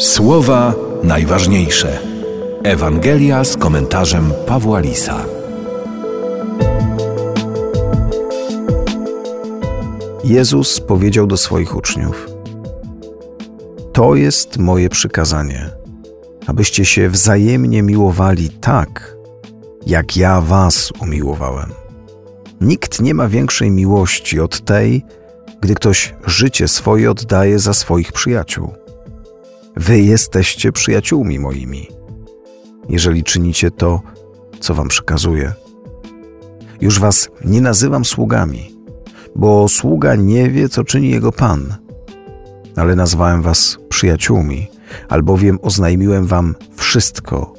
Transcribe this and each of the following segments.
Słowa najważniejsze. Ewangelia z komentarzem Pawła Lisa. Jezus powiedział do swoich uczniów: To jest moje przykazanie, abyście się wzajemnie miłowali tak, jak ja was umiłowałem. Nikt nie ma większej miłości od tej, gdy ktoś życie swoje oddaje za swoich przyjaciół. Wy jesteście przyjaciółmi moimi, jeżeli czynicie to, co wam przekazuję. Już was nie nazywam sługami, bo sługa nie wie, co czyni jego pan, ale nazwałem was przyjaciółmi, albowiem oznajmiłem wam wszystko,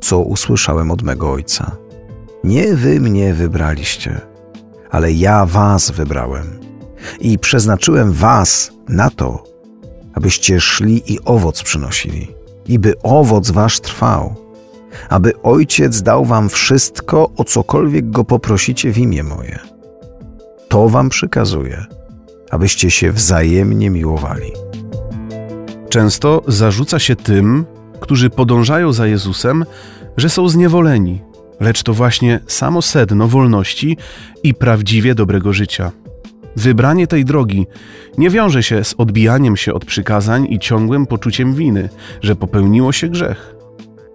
co usłyszałem od mego ojca. Nie wy mnie wybraliście, ale ja was wybrałem i przeznaczyłem was na to, abyście szli i owoc przynosili, i by owoc wasz trwał, aby Ojciec dał wam wszystko, o cokolwiek go poprosicie w imię moje. To wam przykazuję, abyście się wzajemnie miłowali. Często zarzuca się tym, którzy podążają za Jezusem, że są zniewoleni, lecz to właśnie samo sedno wolności i prawdziwie dobrego życia. Wybranie tej drogi nie wiąże się z odbijaniem się od przykazań i ciągłym poczuciem winy, że popełniło się grzech.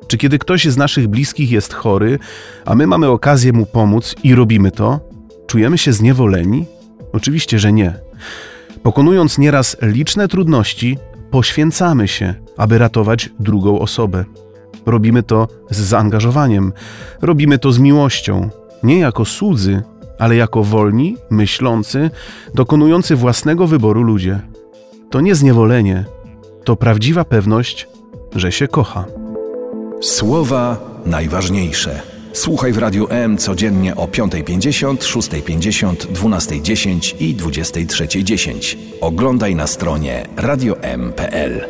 Czy kiedy ktoś z naszych bliskich jest chory, a my mamy okazję mu pomóc i robimy to, czujemy się zniewoleni? Oczywiście, że nie. Pokonując nieraz liczne trudności, poświęcamy się, aby ratować drugą osobę. Robimy to z zaangażowaniem, robimy to z miłością, nie jako słudzy, ale jako wolni, myślący, dokonujący własnego wyboru ludzie. To nie zniewolenie, to prawdziwa pewność, że się kocha. Słowa najważniejsze. Słuchaj w Radiu M codziennie o 5.50, 6.50, 12.10 i 23.10. Oglądaj na stronie radiom.pl.